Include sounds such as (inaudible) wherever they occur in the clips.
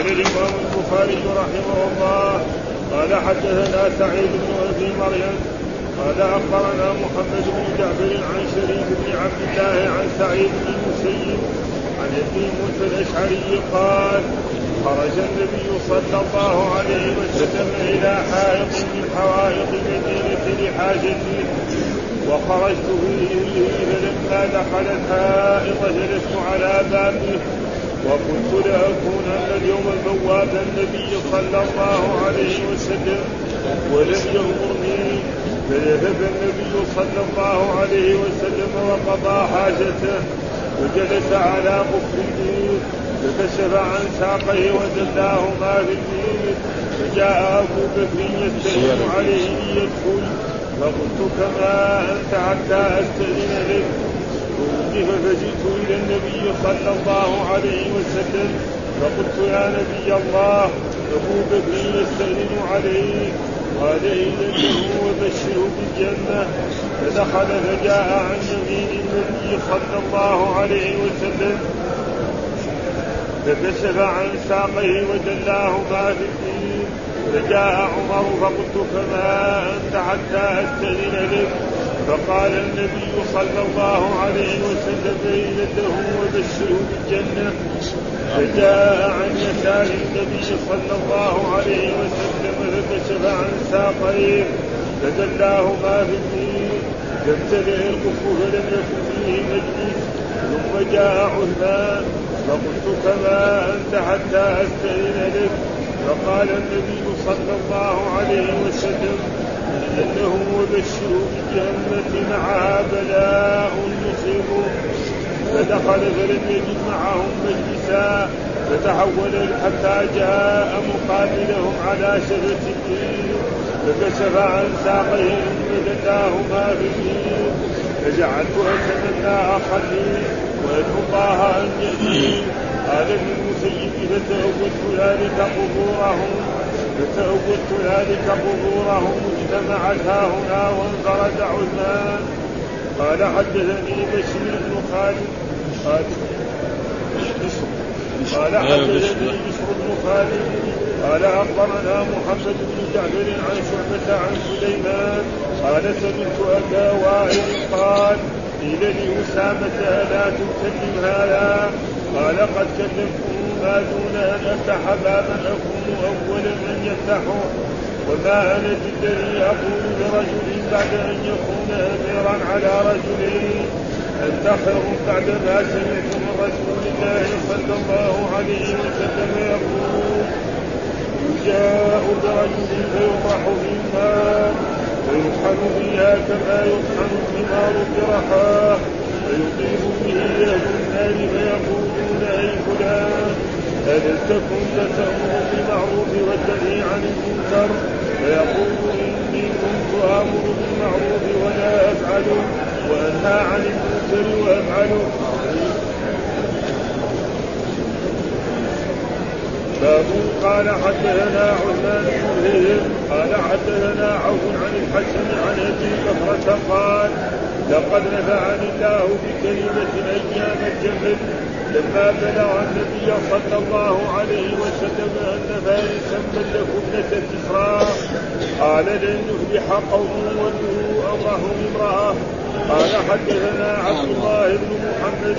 قال الإمام البخاري رحمه الله قال حدثنا سعيد بن أبي مريم قال أخبرنا محمد بن جعفر عن شريك بن عبد الله عن سعيد بن المسيب عن ابي موسى الأشعري قال خرج النبي صلى الله عليه وسلم إلى حائط من حوائط المدينة لحاجته وخرجت به فلما دخل الحائط جلست على بابه وكنت لاكونن اليوم بواب النبي صلى الله عليه وسلم ولم يأمرني فذهب النبي صلى الله عليه وسلم وقضى حاجته وجلس على قفه فكشف عن ساقيه ودلاه ما في البيت فجاء أبو بكر يستلم عليه ليدخل فقلت كما أنت حتى أستأذن لك. فوقف فجئت إلى النبي صلى الله عليه وسلم فقلت يا نبي الله ابو بكر يستاذن عليك قال إذا وبشره بالجنة فدخل فجاء عن يمين النبي صلى الله عليه وسلم فكشف عن ساقيه ودلاه ما في الدين فجاء عمر فقلت فما أنت حتى أستأذن لك فقال النبي صلى الله عليه وسلم له وبشره بالجنة. فجاء عن يسار النبي صلى الله عليه وسلم فكشف عن ساقيه فدلاه ما في الدين. فابتدأ الكف فلم يكن فيه مجلس. ثم جاء عثمان فقلت كما أنت حتى أستئذن لك. فقال النبي صلى الله عليه وسلم انه وبشروا بالجنة معها بلاء يصيبه فدخل فلم يجد معهم مجلسا. فتحول حتى جاء مقابلهم على شفة الدين فكشف عن ساقهم فدلاهما في الدين فجعلت اتمنى اخلي وأدعو الله أن يهديني قال ابن المسيب فتأولت ذلك قبورهم فتأولت ذلك قبورهم اجتمعت ها هنا وانفرد عثمان. قال حدثني بشير بن خالد. قال قال حدثني بشر بن خالد. قال أخبرنا محمد بن جعفر عن شعبة عن سليمان. قال سمعت أبا وائل قال قيل لأسامة ألا تكلم هذا؟ قال قد كلمته ما دون أن أفتح بابا أكون أول من يفتحه وما أنا بالذي أقول لرجل بعد أن يكون أميرا على رجلين أنت خير بعد ما سمعت من رسول الله صلى الله عليه وسلم يقول يجاء برجل فيطرح في الماء فيطحن فيها كما يطحن الثمار برحاه. فيطيب به النار فيقولون اي فلان الم تكن تامر بالمعروف وتنهي عن المنكر فيقول اني كنت أمر بالمعروف ولا افعله وانهى عن المنكر وافعله باب قال حدثنا عثمان بن قال حدثنا عوف عن الحسن عن أبي بكرة قال لقد نفعني الله بكلمة أيام الجهل لما بلغ النبي صلى الله عليه وسلم أن فارسا ملكوا ابنة كسرى قال لن يفلح قوم ولوا أمرهم امرأة. قال حدثنا عبد الله بن محمد.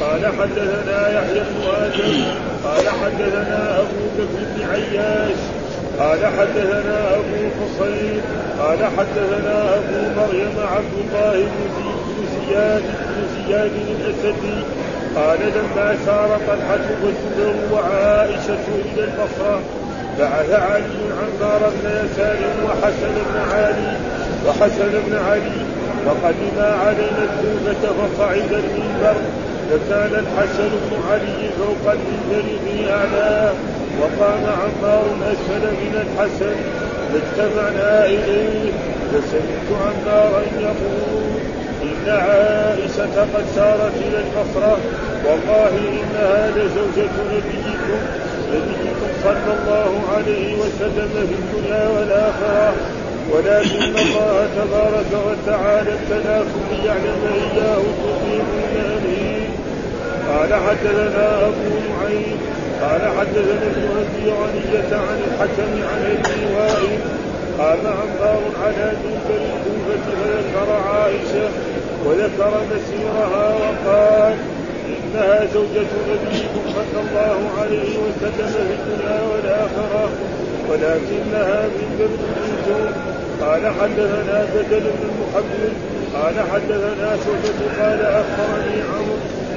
قال حدثنا يحيى بن آدم. قال حدثنا أبو بكر بن عياش. قال حدثنا أبو حصين قال حدثنا أبو مريم عبد الله بن زياد بن زياد الأسدي قال لما سار طلحة والزبير وعائشة إلى البصرة بعث علي عمار بن يسار وحسن بن علي وحسن بن علي فقدما علينا الكوفة فصعد المنبر فكان الحسن بن علي فوق المنبر في أعلاه وقام عمار أسفل من الحسن فاجتمعنا إليه. فسمعت عمارا يقول إن عائشة قد سارت إلى البصرة والله إنها لزوجة نبيكم نبيكم صلى الله عليه وسلم في الدنيا والآخرة. ولكن الله تبارك وتعالى ابتلاكم ليعلم إياه تطيعون امره قال حدثنا أبو نعيم قال حدثنا ابي غنية عن الحكم عن ابي وائل قال عمار على منبر الكوفة فذكر عائشة وذكر مسيرها وقال إنها زوجة نبيكم صلى الله عليه وسلم في الدنيا والآخرة ولكنها من بنت قال حدثنا بدل بن المحمد قال حدثنا شعبة قال أخبرني عمرو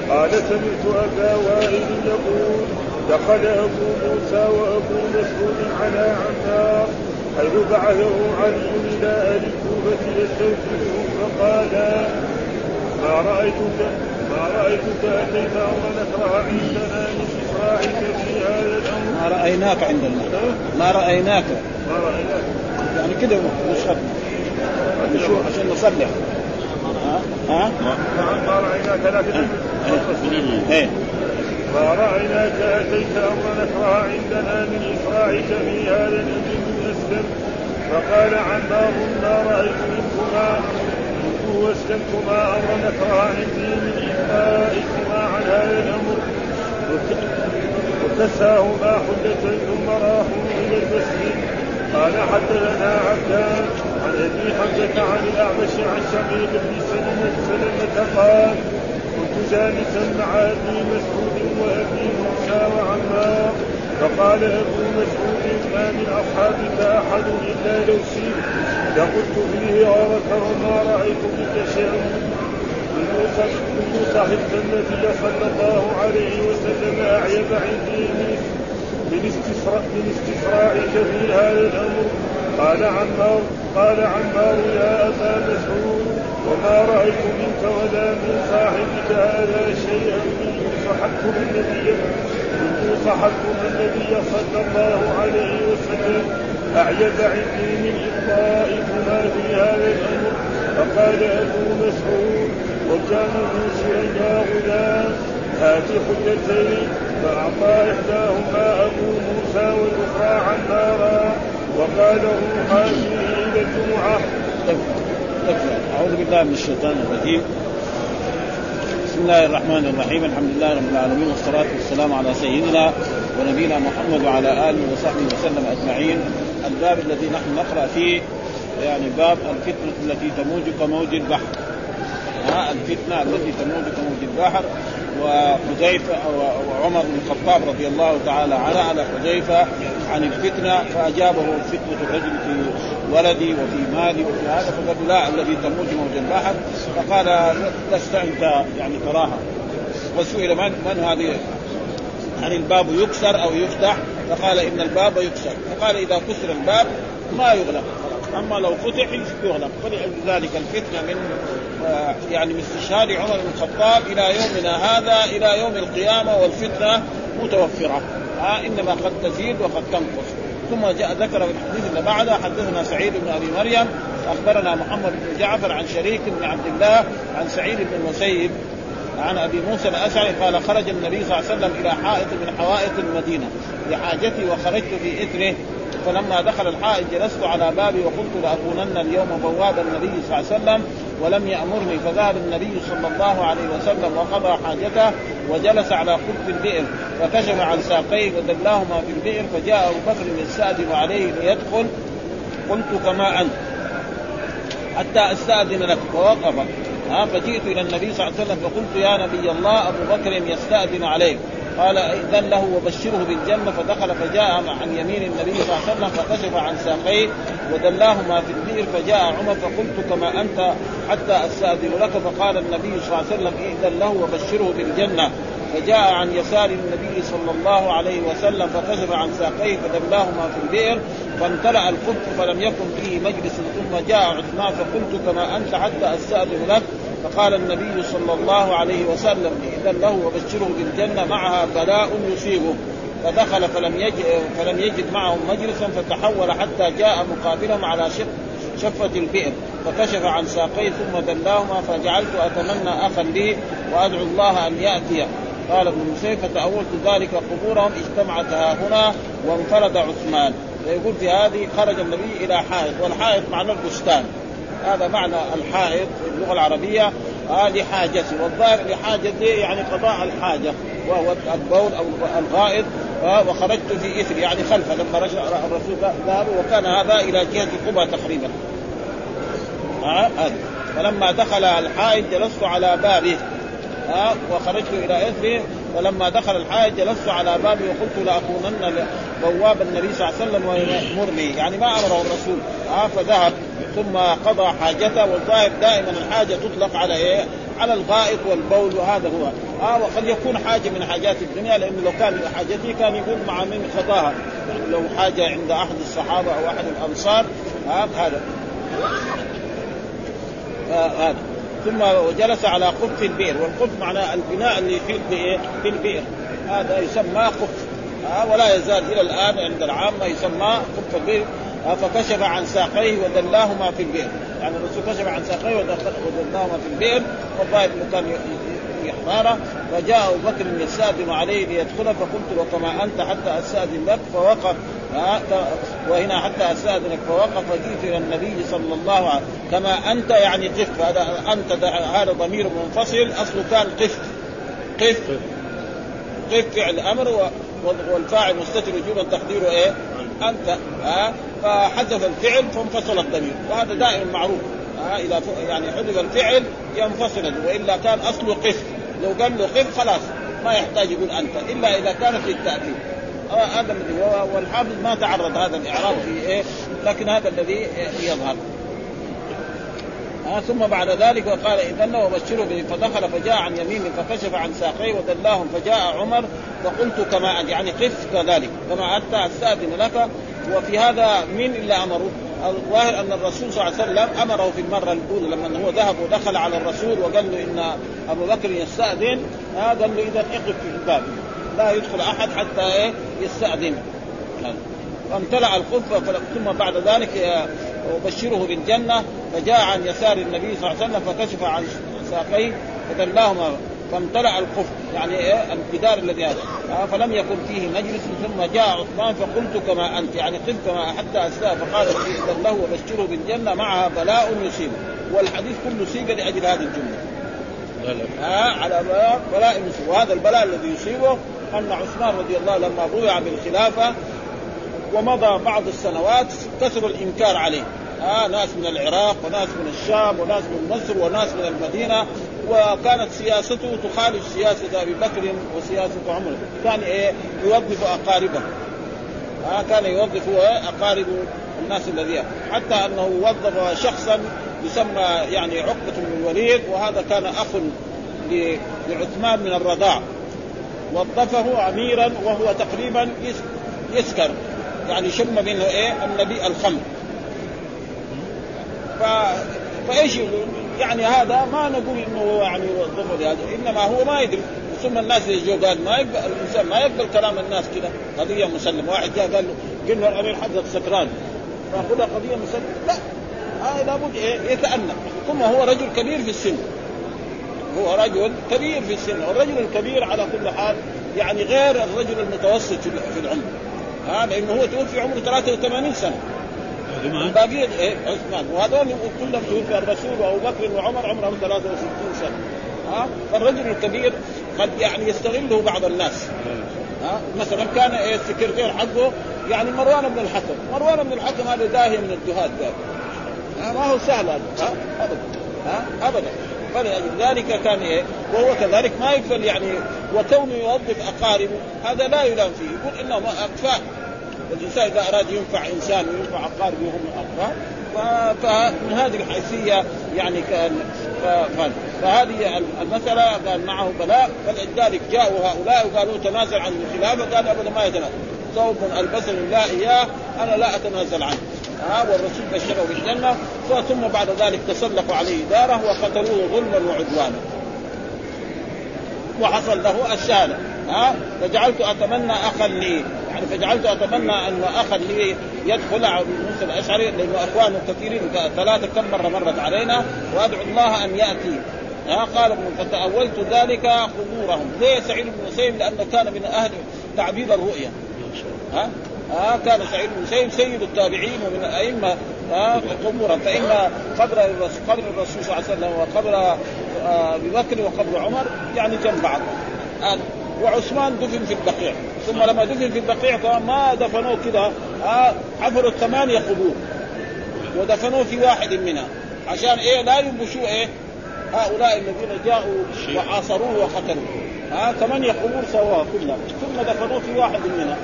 قال سمعت أبا وائل يقول دخل أبو موسى وأبو مسعود على عمار حيث بعثه علي إلى أهل الكوفة يستوجبهم فقال ما رأيتك ما رأيتك أتيت أمرا نكره عندنا من في هذا الأمر. ما رأيناك عندنا ما رأيناك. ما رأيناك. يعني كده نشهد نشوف عشان نصلح. ها؟ ها؟ نعم ما رأيناك لكن إيه. ما رأيناك أتيت أمرا عندنا من إسراعك في هذا الأمر من أسلم فقال عمار ما رأيت منكما. منه واسلمتما أمرا نكره عندي من إنفائكما عن هذا الأمر. وكساهما حجة ثم راحوا إلى المسجد. قال حدثنا عبدان عن أبي حمزة عن الأعمش عن شقيق بن سلمه سلمة قال كنت جالسا مع أبي مسعود وابي موسى وعمار فقال أبو مسعود ما من أصحابك أحد إلا شئت لقلت فيه غيرك وما رأيت بك شيئا. منذ صحبت النبي صلى الله عليه وسلم أعيب عندي من استسراء من استسراعك في هذا الأمر. قال عمار قال عمار يا أبا مسعود وما رأيت منك ولا من صاحبك هذا شيئا منذ صحبتم النبي منذ صحبتم النبي صلى الله عليه وسلم اعجب عندي من اطائكما في هذا الامر فقال ابو مسعود وكان موسى يا غلام هات حجتين فأعطى إحداهما أبو موسى والأخرى عمارا وقال له هذه إلى الجمعة أعوذ بالله من الشيطان الرجيم. بسم الله الرحمن الرحيم. الحمد لله رب العالمين والصلاة والسلام على سيدنا ونبينا محمد وعلى آله وصحبه وسلم أجمعين. الباب الذي نحن نقرأ فيه يعني باب الفتنة التي تموج كموج البحر. ها الفتنة التي تموج كموج البحر. وحذيفة وعمر بن الخطاب رضي الله تعالى عنه على حذيفة عن الفتنة فأجابه فتنة الرجل في ولدي وفي مالي وفي هذا فقال لا الذي تموج موج البحر فقال لست أنت يعني تراها. وسئل من؟ من هذه؟ هل الباب يكسر أو يفتح؟ فقال إن الباب يكسر. فقال إذا كسر الباب ما يغلق. أما لو فتح يغلق. فلذلك الفتنة من يعني من استشهاد عمر بن الخطاب إلى يومنا هذا إلى يوم القيامة والفتنة متوفرة. آه إنما قد تزيد وقد تنقص. ثم جاء ذكر في الحديث اللي بعده حدثنا سعيد بن أبي مريم أخبرنا محمد بن جعفر عن شريك بن عبد الله عن سعيد بن المسيب عن أبي موسى الأشعري قال خرج النبي صلى الله عليه وسلم إلى حائط من حوائط المدينة لحاجتي وخرجت في إثره فلما دخل الحائط جلست على بابي وقلت لأكونن اليوم بواب النبي صلى الله عليه وسلم ولم يأمرني. فذهب النبي صلى الله عليه وسلم وقضى حاجته وجلس على قرب البئر فكشف عن ساقيه ودلاهما في البئر. فجاء أبو بكر يستأذن عليه ليدخل. قلت كما أنت حتى أستأذن لك. فوقف فجئت إلى النبي صلى الله عليه وسلم فقلت يا نبي الله أبو بكر يستأذن عليك. قال إذن له وبشره بالجنة فدخل فجاء عن يمين النبي صلى الله عليه وسلم فكشف عن ساقيه ودلاهما في البئر فجاء عمر فقلت كما أنت حتى أستأذن لك فقال النبي صلى الله عليه وسلم إذن له وبشره بالجنة فجاء عن يسار النبي صلى الله عليه وسلم فكشف عن ساقيه فدلاهما في البئر فامتلأ القبط فلم يكن فيه مجلس ثم جاء عثمان فقلت كما أنت حتى أستأذن لك فقال النبي صلى الله عليه وسلم إذا له وبشره بالجنة معها بلاء يصيبه. فدخل فلم يجد فلم يجد معهم مجلسا فتحول حتى جاء مقابلهم على شق شفة البئر فكشف عن ساقيه ثم دلاهما فجعلت أتمنى أخا لي وأدعو الله أن يأتي. قال ابن مسيف فتأولت ذلك قبورهم اجتمعت ها هنا وانفرد عثمان. فيقول في هذه خرج النبي إلى حائط والحائط معنى البستان. هذا معنى الحائط في اللغة العربية آه لحاجته. والظاهر لحاجته يعني قضاء الحاجة وهو البول أو الغائط وخرجت في اثر يعني خلفه لما رجع الرسول ذهب وكان هذا إلى جهة قبى تقريبا. هذا. فلما دخل الحائط جلست على بابه ها وخرجت إلى اثره ولما دخل الحائط جلست على بابه وقلت لاكونن بواب النبي صلى الله عليه وسلم ويامرني يعني ما أمره الرسول. ها فذهب. ثم قضى حاجته والظاهر دائما الحاجة تطلق على إيه؟ على الغائط والبول وهذا هو. آه وقد يكون حاجة من حاجات الدنيا لأنه لو كان حاجته كان يقول مع من خطاها. يعني لو حاجة عند أحد الصحابة أو أحد الأنصار آه هذا. آه هذا. ثم جلس على قف البئر والقف معناه البناء اللي في في البئر. هذا يسمى قف ولا يزال إلى الآن عند العامة يسمى قف البئر. فكشف عن ساقيه ودلاهما في البئر. يعني الرسول كشف عن ساقيه ودلاهما في البئر والظاهر إنه حماره فجاء أبو بكر يستأذن عليه ليدخل فقلت له كما أنت حتى أستأذن لك فوقف وهنا حتى أستأذنك فوقف فجئت إلى النبي صلى الله عليه وسلم. كما أنت يعني قف هذا أنت هذا ضمير منفصل أصله كان قف قف قف فعل أمر والفاعل مستتر وجوبا تقديره إيه؟ أنت. ها فحذف الفعل فانفصل الضمير. وهذا دائما معروف. ها إذا يعني حذف الفعل ينفصل وإلا كان اصله قف لو قال له قف خلاص ما يحتاج يقول أنت إلا إذا كانت للتاكيد هذا الذي والحافظ ما تعرض هذا الإعراب في إيه لكن هذا الذي يظهر. آه ثم بعد ذلك وقال اذن وبشره به فدخل فجاء عن يمينه فكشف عن ساقيه ودلاهم فجاء عمر فقلت كما يعني قف كذلك كما انت استاذن لك وفي هذا مين إلا أمره؟ الظاهر أن الرسول صلى الله عليه وسلم أمره في المرة الأولى لما هو ذهب ودخل على الرسول وقال له إن أبو بكر يستأذن آه قال له إذا اقف في الباب. لا يدخل أحد حتى إيه يستأذن. فامتلأ الخف ثم بعد ذلك أبشره بالجنة فجاء عن يسار النبي صلى الله عليه وسلم فكشف عن ساقيه فدلاهما فامتلأ الخف يعني إيه؟ الجدار الذي هذا. فلم يكن فيه مجلس ثم جاء عثمان فقلت كما أنت يعني قف كما حتى أستاء فقال له وبشره بالجنة معها بلاء يصيبه. والحديث كله سيق لأجل هذه الجملة. ها على بلاء بلاء يصيبه. وهذا البلاء الذي يصيبه أن عثمان رضي الله لما بويع بالخلافة ومضى بعض السنوات كثر الإنكار عليه. آه ناس من العراق وناس من الشام وناس من مصر وناس من المدينة وكانت سياسته تخالف سياسة أبي بكر وسياسة عمر. كان إيه؟ يوظف أقاربه. آه كان يوظف أقارب الناس الذين. حتى أنه وظف شخصا يسمى يعني عقبة بن الوليد وهذا كان أخ لعثمان من الرضاع. وظفه اميرا وهو تقريبا يسكر. يعني شم منه إيه؟ النبي الخمر. ف... فإيش يقول؟ يعني هذا ما نقول إنه يعني وظفه لهذا إنما هو ما يدري. ثم الناس جو قال ما يقبل الإنسان ما يقبل كلام الناس كذا قضية مسلم واحد جاء قال له قل له الامير حضرتك سكران. فاخذها قضية مسلم لا. هذا لابد إيه؟ يتأنى ثم هو رجل كبير في السن. هو رجل كبير في السن. والرجل الكبير على كل حال يعني غير الرجل المتوسط في العمر. ها لأنه هو توفي عمره 83 سنة. باقي إيه عثمان وهذول كلهم توفي الرسول وأبو بكر وعمر عمرهم 63 سنة. ها؟ فالرجل الكبير قد يعني يستغله بعض الناس. ها؟ مثلا كان إيه السكرتير حقه يعني مروان بن الحكم. مروان بن الحكم هذا داهيه من الدهات ها؟ ما هو سهل هذا. ها؟ ابدا. ها؟ ابدا. فلذلك كان إيه وهو كذلك ما يقبل يعني وكونه يوظف أقاربه هذا لا يلام فيه. يقول إنه اكفاء الإنسان إذا أراد ينفع إنسان وينفع اقاربه وهم اقرب فمن هذه الحيثية يعني كان فهذه. المسألة قال معه بلاء فلذلك جاءوا هؤلاء وقالوا تنازل عن الخلافه قال أبدا ما يتنازل. ثوب البسني الله إياه أنا لا أتنازل عنه. ها والرسول بشره بالجنة ثم بعد ذلك تسلقوا عليه داره وقتلوه ظلما وعدوانا. وحصل له الشهادة. ها؟ فجعلت أتمنى أخا لي. يعني فجعلت أتمنى أن أخا لي يدخل على موسى الأشعري لأنه اخوانه كثيرين ثلاثة كم مرة مرت علينا وأدعو الله أن يأتي. ها؟ قال فتأولت ذلك قبورهم ليه سعيد بن مسيب لأنه كان من أهل تعبيد الرؤيا. ها؟ ها؟ كان سعيد بن مسيب سيد التابعين ومن الأئمة ها؟ قبورا. فإن قبر قبر الرسول صلى الله عليه وسلم وقبر أبي بكر وقبر عمر يعني جنب بعض وعثمان دفن في البقيع. ثم لما دفن في البقيع ما دفنوه كذا آه حفروا ثمانيه قبور ودفنوه في واحد منها. عشان إيه؟ لا ينبشوا إيه؟ هؤلاء الذين جاءوا وعاصروه وقتلوه. ها ثمانية قبور سواها كلها ثم دفنوه في واحد منها.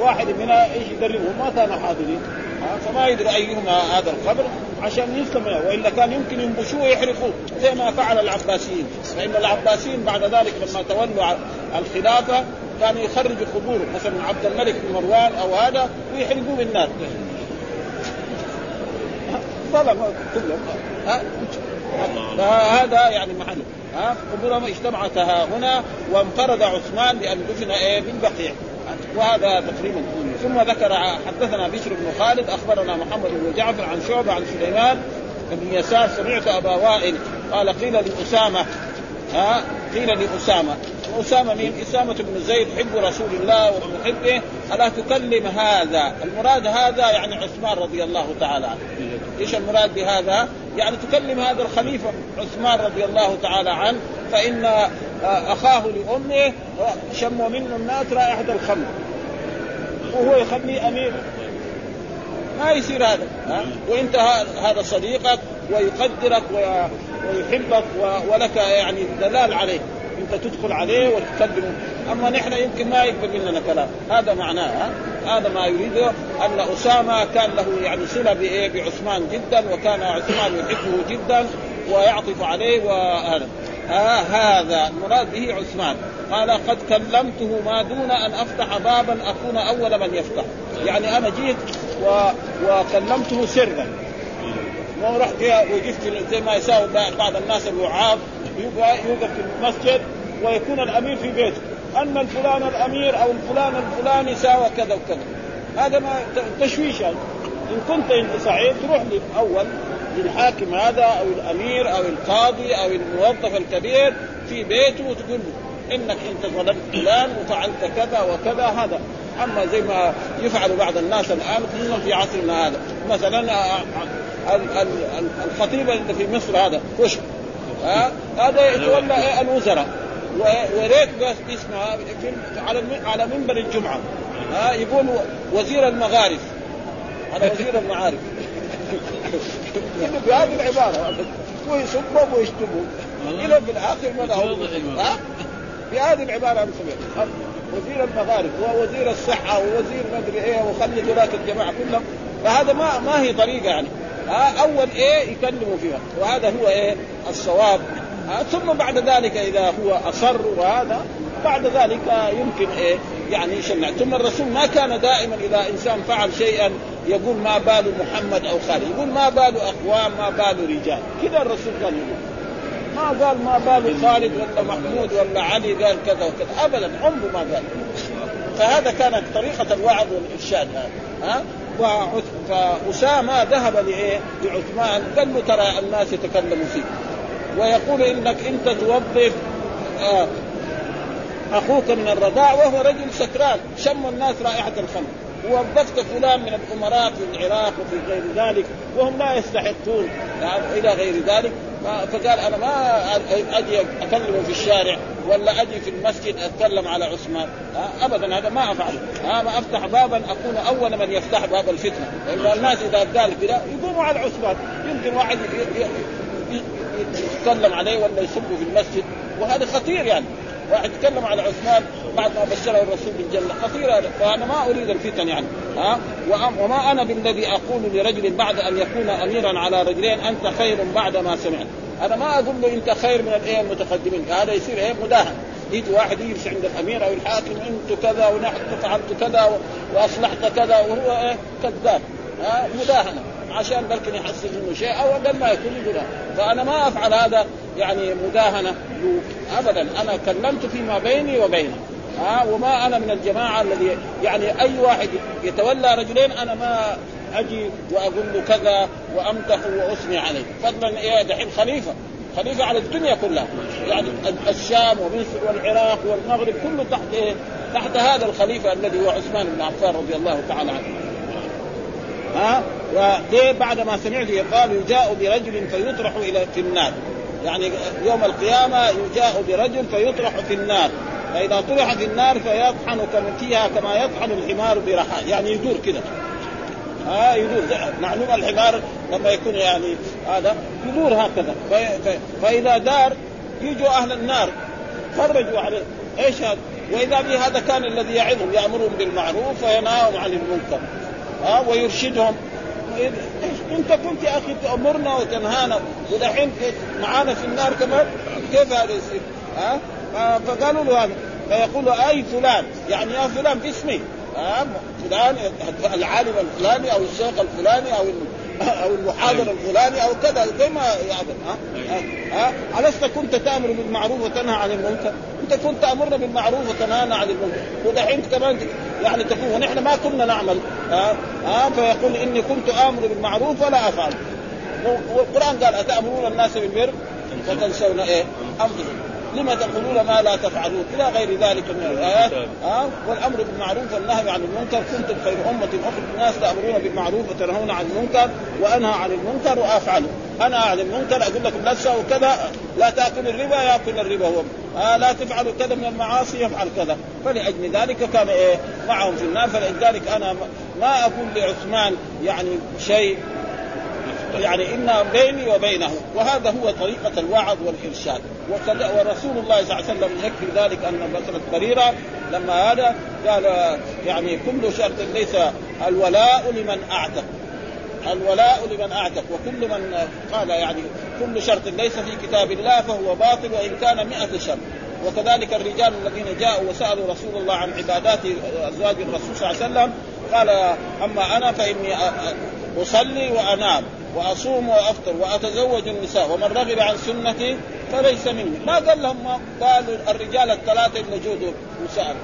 واحد منها إيش يدربهم؟ ما كانوا حاضرين. فما يدري أيهما هذا القبر. عشان يسلم وإلا كان يمكن ينبشوه ويحرقوه زي ما فعل العباسيين. فإن العباسيين بعد ذلك لما تولوا الخلافة كانوا يخرجوا قبور مثلا عبد الملك بن مروان أو هذا ويحرقوه بالنار ظلم كلهم فهذا يعني محل. ها؟ قبورهم اجتمعت هنا وانفرد عثمان بأن دفن إيه بالبقيع. وهذا تقريبا ثم ذكر حدثنا بشر بن خالد أخبرنا محمد بن جعفر عن شعبة عن سليمان بن يسار سمعت أبا وائل قال قيل لأسامة ها قيل لأسامة أسامة مين؟ أسامة بن زيد حب رسول الله ومحبه ألا تكلم هذا؟ المراد هذا يعني عثمان رضي الله تعالى عنه. إيش المراد بهذا؟ يعني تكلم هذا الخليفة عثمان رضي الله تعالى عنه فإن أخاه لأمه شموا منه الناس رائحة الخمر وهو يخليه أمير. ما يصير هذا ها؟ وإنت هذا صديقك ويقدرك ويحبك ولك يعني دلال عليه. إنت تدخل عليه وتكلمه أما نحن يمكن ما يقبل مننا كلام. هذا معناه هذا ما يريده أن أسامة كان له يعني صلة بعثمان جدا وكان عثمان يحبه جدا ويعطف عليه وهذا آه هذا المراد به عثمان. قال قد كلمته ما دون أن أفتح بابا أكون أول من يفتح. يعني أنا جيت و... وكلمته سرا. مو رحت وقفت زي ما يساوي بعض الناس الوعاظ يوقف في المسجد ويكون الأمير في بيته. ان الفلان الأمير أو الفلان الفلاني ساوى كذا وكذا. هذا ما تشويش إن كنت أنت سعيد تروح أول للحاكم هذا أو الأمير أو القاضي أو الموظف الكبير في بيته وتقول له إنك انت ظلمت فلان وفعلت كذا وكذا هذا. أما زي ما يفعل بعض الناس الآن خصوصا في عصرنا هذا. مثلا الخطيب اللي في مصر هذا كشك هذا يتولى الوزراء. وريت اسمها على على منبر الجمعة. ها؟ يقول وزير المغارف. هذا وزير المعارف. بهذه العبارة. ويسبهم ويشتموا إلى في الآخر ما ها؟ بهذه العبارة وزير المغارب ووزير الصحة ووزير ما أدري إيه وخلي ذولاك الجماعة كلهم. فهذا ما ما هي طريقة يعني. ها؟ أول إيه يكلموا فيها. وهذا هو إيه الصواب. ثم بعد ذلك إذا هو أصر وهذا بعد ذلك يمكن إيه يعني يشنع ثم الرسول ما كان دائما إذا إنسان فعل شيئا يقول ما بال محمد أو خالد. يقول ما بال أقوام ما بال رجال. كذا الرسول كان يقول. ما قال ما بال خالد ولا محمود ولا علي قال كذا وكذا. ابدا عمره ما قال. فهذا كانت طريقة الوعظ والإرشاد هذا. ها؟ فأسامة ذهب لإيه؟ لعثمان. قال له ترى الناس يتكلموا فيك. ويقول إنك انت توظف آه أخوك من الرضاع وهو رجل سكران شم الناس رائحة الخمر. ووظفت فلان من الأمراء في العراق وفي غير ذلك وهم لا يستحقون إلى غير ذلك. فقال أنا ما أجي اكلمه في الشارع ولا أجي في المسجد أتكلم على عثمان. ابدا هذا ما افعل ما أفتح بابا أكون أول من يفتح باب الفتنة. لأن الناس إذا قال كذا يقوموا على عثمان. يمكن واحد يتكلم عليه ولا يسبه في المسجد. وهذا خطير يعني. واحد يتكلم على عثمان بعد ما بشره الرسول بالجنة. خطير هذا فانا ما أريد الفتن يعني. ها؟ وما أنا بالذي أقول لرجل بعد أن يكون أميرا على رجلين أنت خير بعد ما سمعت. أنا ما أقول له انت خير من الايه المتقدمين. هذا يصير إيه؟ مداهن. يجي واحد يجلس عند الأمير أو الحاكم أنت كذا ونحن فعلت كذا وأصلحت كذا وهو إيه؟ كذاب. ها؟ مداهنة. عشان بلكن يحصل منه شيء أو أقل ما يكون يقول. فأنا ما أفعل هذا يعني مداهنة. ابدا. أنا كلمت فيما بيني وبينه. ها وما أنا من الجماعة الذي يعني أي واحد يتولى رجلين أنا ما أجي وأقول له كذا وأمدح وأثني عليه. فضلا إيه دحين خليفة. خليفة على الدنيا كلها. يعني الشام ومصر والعراق والمغرب كله تحت إيه؟ تحت هذا الخليفة الذي هو عثمان بن عفان رضي الله تعالى عنه. ها؟ وليه بعد ما سمعت قال يجاء برجل فيطرح إلى في النار. يعني يوم القيامة يجاء برجل فيطرح في النار. فإذا طرح في النار فيطحن فيها كما يطحن الحمار برحى يعني يدور كذا ها؟ يدور. معلوم الحمار لما يكون يعني هذا يدور هكذا. فإذا دار يجوا أهل النار. خرجوا عليه إيش هذا؟ وإذا به هذا كان الذي يعظهم يأمرهم بالمعروف وينهاهم عن المنكر. ها ويرشدهم. إنت كنت يا أخي تأمرنا وتنهانا ودحين معانا في النار كمان كيف هذا يصير؟ ها فقالوا له هذا. فيقول أي فلان؟ يعني يا فلان باسمي. ها فلان العالم الفلاني أو الشيخ الفلاني أو أو المحاضر الفلاني أو كذا زي ما يعلم ها ها ألست كنت تأمر بالمعروف وتنهى عن المنكر؟ أنت كنت تأمرنا بالمعروف وتنهانا عن المنكر. ودحين كمان يعني تكون ونحن ما كنا نعمل. ها؟ ها؟ فيقول إني كنت آمر بالمعروف ولا أفعل. والقران قال أتأمرون الناس بالبر؟ وتنسون إيه؟ انفسكم لما تقولون ما لا تفعلون؟ إلى غير ذلك من الآيات. ها والأمر بالمعروف والنهي عن المنكر. كنتم خير أمة أخرى الناس تأمرون بالمعروف وتنهون عن المنكر وأنهى عن المنكر وافعله أنا عن المنكر أقول لكم لا تسووا كذا لا تاكل الربا يأكل الربا هو. آه لا تفعلوا كذا من المعاصي يفعل كذا. فلأجل ذلك كان إيه؟ معهم في النار. فلذلك أنا ما أقول لعثمان يعني شيء. يعني إن بيني وبينه وهذا هو طريقة الوعظ والإرشاد. ورسول الله صلى الله عليه وسلم يكفي ذلك أن مسألة بريرة لما هذا قال يعني كل شرط ليس الولاء لمن أعتق. الولاء لمن أعتق. وكل من قال يعني كل شرط ليس في كتاب الله فهو باطل وإن كان مئة شرط. وكذلك الرجال الذين جاءوا وسألوا رسول الله عن عبادات أزواج الرسول صلى الله عليه وسلم قال أما أنا فإني أصلي وأنام. وأصوم وأفطر وأتزوج النساء ومن رغب عن سنتي فليس مني ما قال لهم ما قالوا الرجال الثلاثة اللي جودوا وسال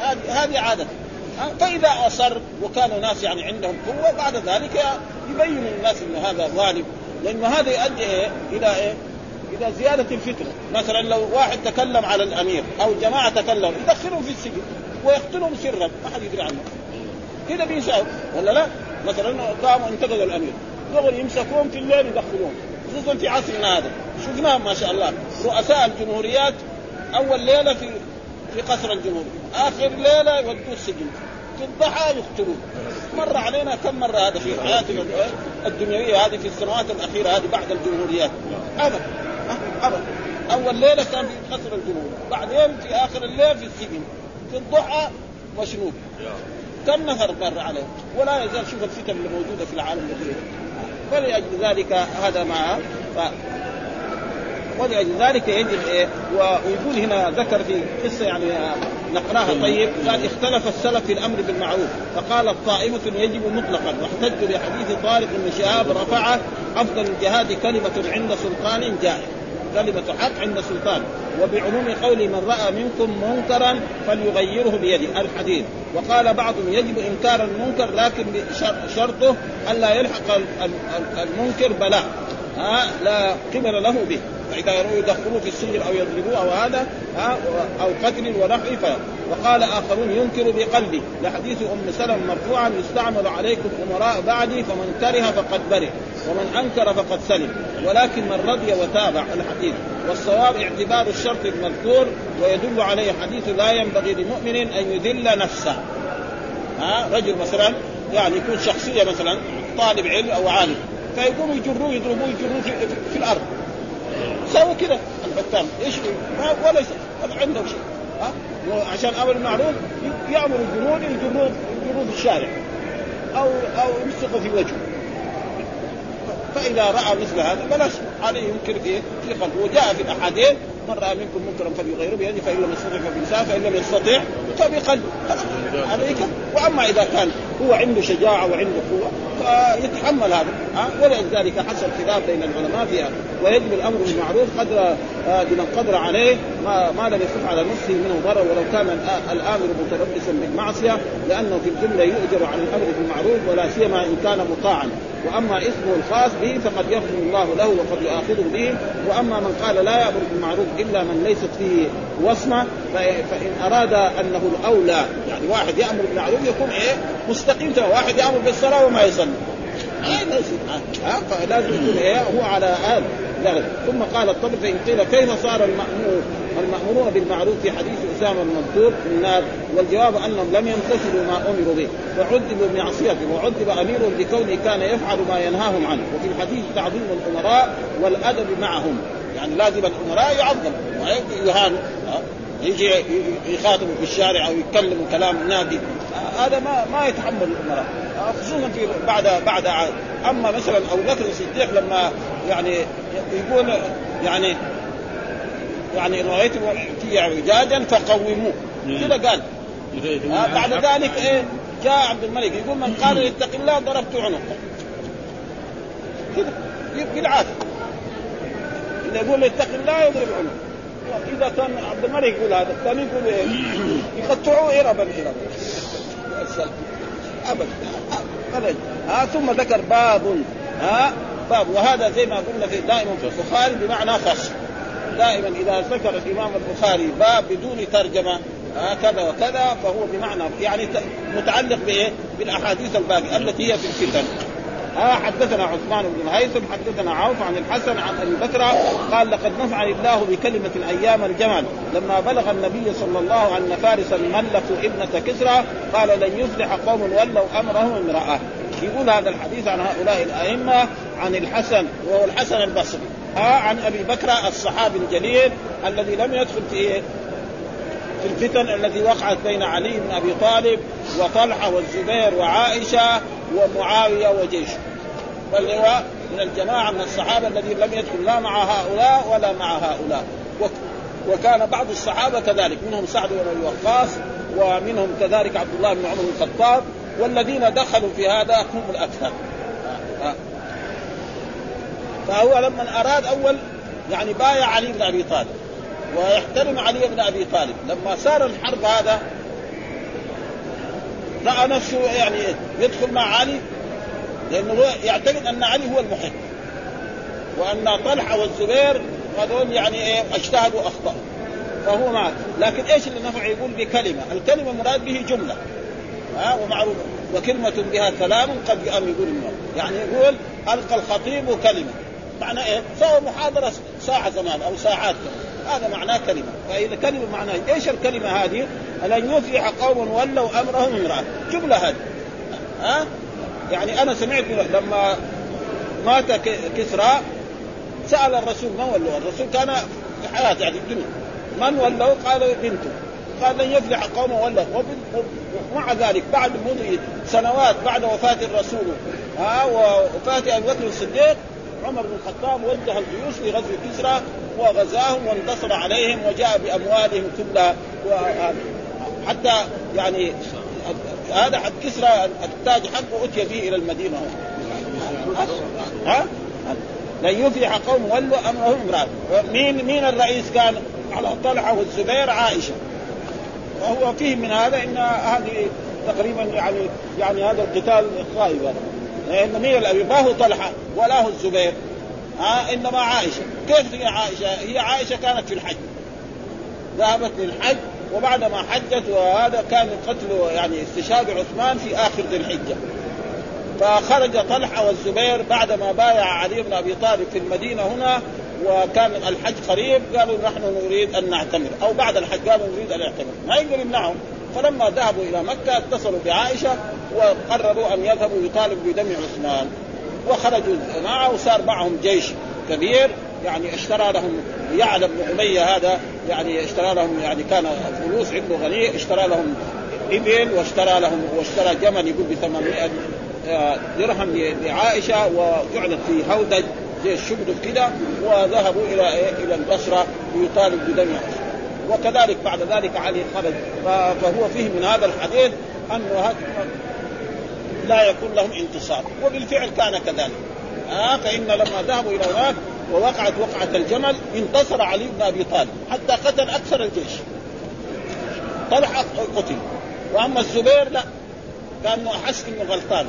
هذه هذه عادة فإذا أصر وكانوا ناس يعني عندهم قوة بعد ذلك يبين للناس إن هذا ظالم لأنه هذا يؤدي إيه؟ إلى إيه؟ إلى زيادة الفتنه، مثلا لو واحد تكلم على الأمير أو جماعة تكلموا يدخلهم في السجن ويقتلهم سرا ما حد يدري عنه. كذا بيساوي ولا لا؟ مثلا قاموا انتقدوا الأمير دغري يمسكوهم في الليل يدخلوهم خصوصا في عصرنا هذا شفناهم ما شاء الله رؤساء الجمهوريات أول ليلة في في قصر الجمهوريه آخر ليلة يودوه السجن في الضحى يقتلوه مر علينا كم مرة هذا في حياتنا الدنيوية هذه في السنوات الأخيرة هذه بعد الجمهوريات. ابدا ابدا. أول ليلة كان في قصر الجمهوريه بعدين في آخر الليل في السجن في الضحى مشنوق كم نفر مر عليه؟ ولا يزال شوف الفتن اللي موجودة في العالم الذي فلأجل ذلك هذا معه ف... ولأجل ذلك يجب إيه ويقول هنا ذكر في قصة يعني نقرأها طيب قال اختلف السلف في الأمر بالمعروف فقال طائفة يجب مطلقا واحتجوا بحديث طارق بن شهاب رفعه أفضل الجهاد كلمة عند سلطان جائر. كلمة حق عند سلطان وبعموم قول من رأى منكم منكرا فليغيره بيده. الحديث. وقال بعضهم يجب إنكار المنكر لكن شرطه ألا يلحق المنكر بلاء لا قبل له به. فإذا يدخلوه في السجن أو يضربوه أو هذا أو قتل ونحو وقال آخرون ينكر بقلبه لحديث أم سلمة مرفوعا يستعمل عليكم أمراء بعدي فمن كره فقد برئ ومن أنكر فقد سلم. ولكن من رضي وتابع الحديث. والصواب اعتبار الشرط المذكور ويدل عليه حديث لا ينبغي لمؤمن أن يذل نفسه. ها رجل مثلا يعني يكون شخصية مثلا طالب علم أو عالم فيقوموا يجروه يضربوه يجروه في, في الأرض. سووا كذا الحكام إيش؟ ولا شيء. ولا عندهم شيء. عشان أمر المعروف يأمر الجنود يجروه في الشارع. أو أو يمسكوا في وجهه. فإذا رأى مثل هذا بلاش عليه ينكر في في قلبه. وجاء في الأحاديث من رأى منكم منكرا فليغيره بيده فإن لم يستطع فبلسانه فإن لم يستطع فبقلبه. عليك؟ وأما إذا كان هو عنده شجاعة وعنده قوة فيتحمل هذا. ها؟ ولذلك حصل خلاف بين العلماء فيها ويجب الأمر بالمعروف قدر آه، لمن قدر عليه. ما, ما لم يكن على نفسه منه ضرر ولو كان الآمر متلبسا بالمعصية لأنه في الجملة يؤجر على الأمر بالمعروف ولا سيما إن كان مطاعا. وأما اسمه الخاص به فقد يغفر الله له وقد يؤاخذه به. وأما من قال لا يأمر بالمعروف إلا من ليست فيه وصمة فان أراد أنه الأولى يعني واحد يأمر بالمعروف يكون إيه؟ مستقيم واحد يأمر بالصلاة وما يصلي. فلازم يكون إيه؟ هو على هذا لغو ثم قال الطبر فإن قيل كيف صار المأمور؟ المأمورون بالمعروف في حديث أسامة المذكور في النار والجواب أنهم لم يمتثلوا ما أمروا به. فعذبوا بمعصيته وعذب اميرهم بكونه كان يفعل ما ينهاهم عنه. وفي الحديث تعظيم الأمراء والأدب معهم. يعني لازم الأمراء يعظم يهان يجي يخاطبوا في الشارع أو يتكلموا كلام نادي. هذا ما ما يتحمل الأمراء. خصوصا في بعد بعد عاد. أما مثلا أبو بكر الصديق لما يعني يقول يعني يعني رأيت في اعوجاجا فقوموه. كذا قال. آه بعد ذلك إيه جاء عبد الملك يقول من قال اتق الله ضربت عنقه. كذا. بالعاده إذا يقول اتق الله يضرب عنقه. إذا كان عبد الملك يقول هذا الثاني يقول إيه يقطعوه اربا اربا ابدا. ابدا. ها ثم ذكر باب. ها باب. وهذا زي ما قلنا في دائما في البخاري بمعنى خاص دائما إذا ذكر الإمام البخاري باب بدون ترجمة كذا وكذا فهو بمعنى يعني متعلق بإيه؟ بالأحاديث الباقية التي هي في الفتن. ها حدثنا عثمان بن هيثم حدثنا عوف عن الحسن عن أبي بكر قال لقد نفعني الله بكلمة أيام الجمل لما بلغ النبي صلى الله عليه وسلم ان فارسا ملكوا ابنة كسرى قال لن يفلح قوم ولوا أمرهم امرأة يقول هذا الحديث عن هؤلاء الأئمة عن الحسن وهو الحسن البصري ها عن أبي بكر الصحابي الجليل الذي لم يدخل في إيه؟ في الفتن التي وقعت بين علي بن أبي طالب وطلحة والزبير وعائشة ومعاويه وجيشه. بل هو من الجماعة من الصحابة الذين لم يدخل لا مع هؤلاء ولا مع هؤلاء. وكان بعض الصحابة كذلك. منهم سعد بن أبي وقاص ومنهم كذلك عبد الله بن عمر بن الخطاب. والذين دخلوا في هذا هم الأكثر. فهو لما أراد أول يعني بايع علي بن أبي طالب ويحترم علي بن أبي طالب. لما صار الحرب هذا راى نفسه يعني يدخل مع علي لأنه يعتقد أن علي هو المحب وأن طلحة والزبير هذول يعني إيه اجتهدوا واخطاوا فهو معك لكن إيش اللي نفع يقول بكلمة؟ الكلمة مراد به جملة ها ومعروف وكلمة بها كلام قد يقام يقول يعني يقول ألقى الخطيب كلمة. معنى إيه؟ سوى محاضرة ساعة زمان أو ساعات هذا معناه كلمة. فإذا كلمة معناه إيش الكلمة هذه؟ أن يفلح قوم ولوا أمرهم امرأة. جملة هذه. ها؟ يعني أنا سمعت لما مات كسرى سأل الرسول من ولوا؟ الرسول كان في حياته يعني الدنيا. من ولوا؟ قال بنته. قال لن يفلح قوم ولا ومع ذلك بعد مضي سنوات بعد وفاة الرسول ها؟ ووفاة أبي بكر الصديق عمر بن الخطاب وجه الجيوش لغزو كسرى. وغزاهم وانتصر عليهم وجاء بأموالهم كلها حتى يعني هذا حد كسرى التاج حقه أتي به إلى المدينة. ها؟ لن يفلح قوم ولوا أمرهم امراه مين مين الرئيس كان؟ على طلحة والزبير عائشة. وهو فيه من هذا إن هذه تقريبا يعني يعني هذا القتال خايب لأن مين الأبي؟ ما هو طلحة ولا هو الزبير. ها إنما عائشة. كيف هي عائشة؟ هي عائشة كانت في الحج. ذهبت للحج وبعد ما حجت وهذا كان قتل يعني استشهاد عثمان في آخر ذي الحجة. فخرج طلحة والزبير بعدما بايع علي بن أبي طالب في المدينة هنا وكان الحج قريب قالوا نحن نريد أن نعتمر. أو بعد الحج قالوا نريد أن نعتمر ما يقدر يمنعهم فلما ذهبوا إلى مكة اتصلوا بعائشة وقرروا أن يذهبوا يطالبوا بدم عثمان. وخرجوا معه وصار معهم جيش كبير. يعني اشترى لهم يعلى بن أمية هذا يعني اشترى لهم يعني كان فلوس عنده غني. اشترى لهم إبل واشترى لهم واشترى جمل يقول ب 800 آه، درهم لعائشة وجعلت في هودج زي الشبدف كده وذهبوا إلى إيه؟ إلى البصرة ليطالب بدم وكذلك بعد ذلك علي خرج. فهو فيه من هذا الحديث أنه لا يكون لهم انتصار. وبالفعل كان كذلك. آه فإن لما ذهبوا إلى هناك ووقعت وقعة الجمل انتصر علي بن أبي طالب حتى قتل أكثر الجيش. طلحة قتل. وأما الزبير لا. كان أحس إنه غلطان.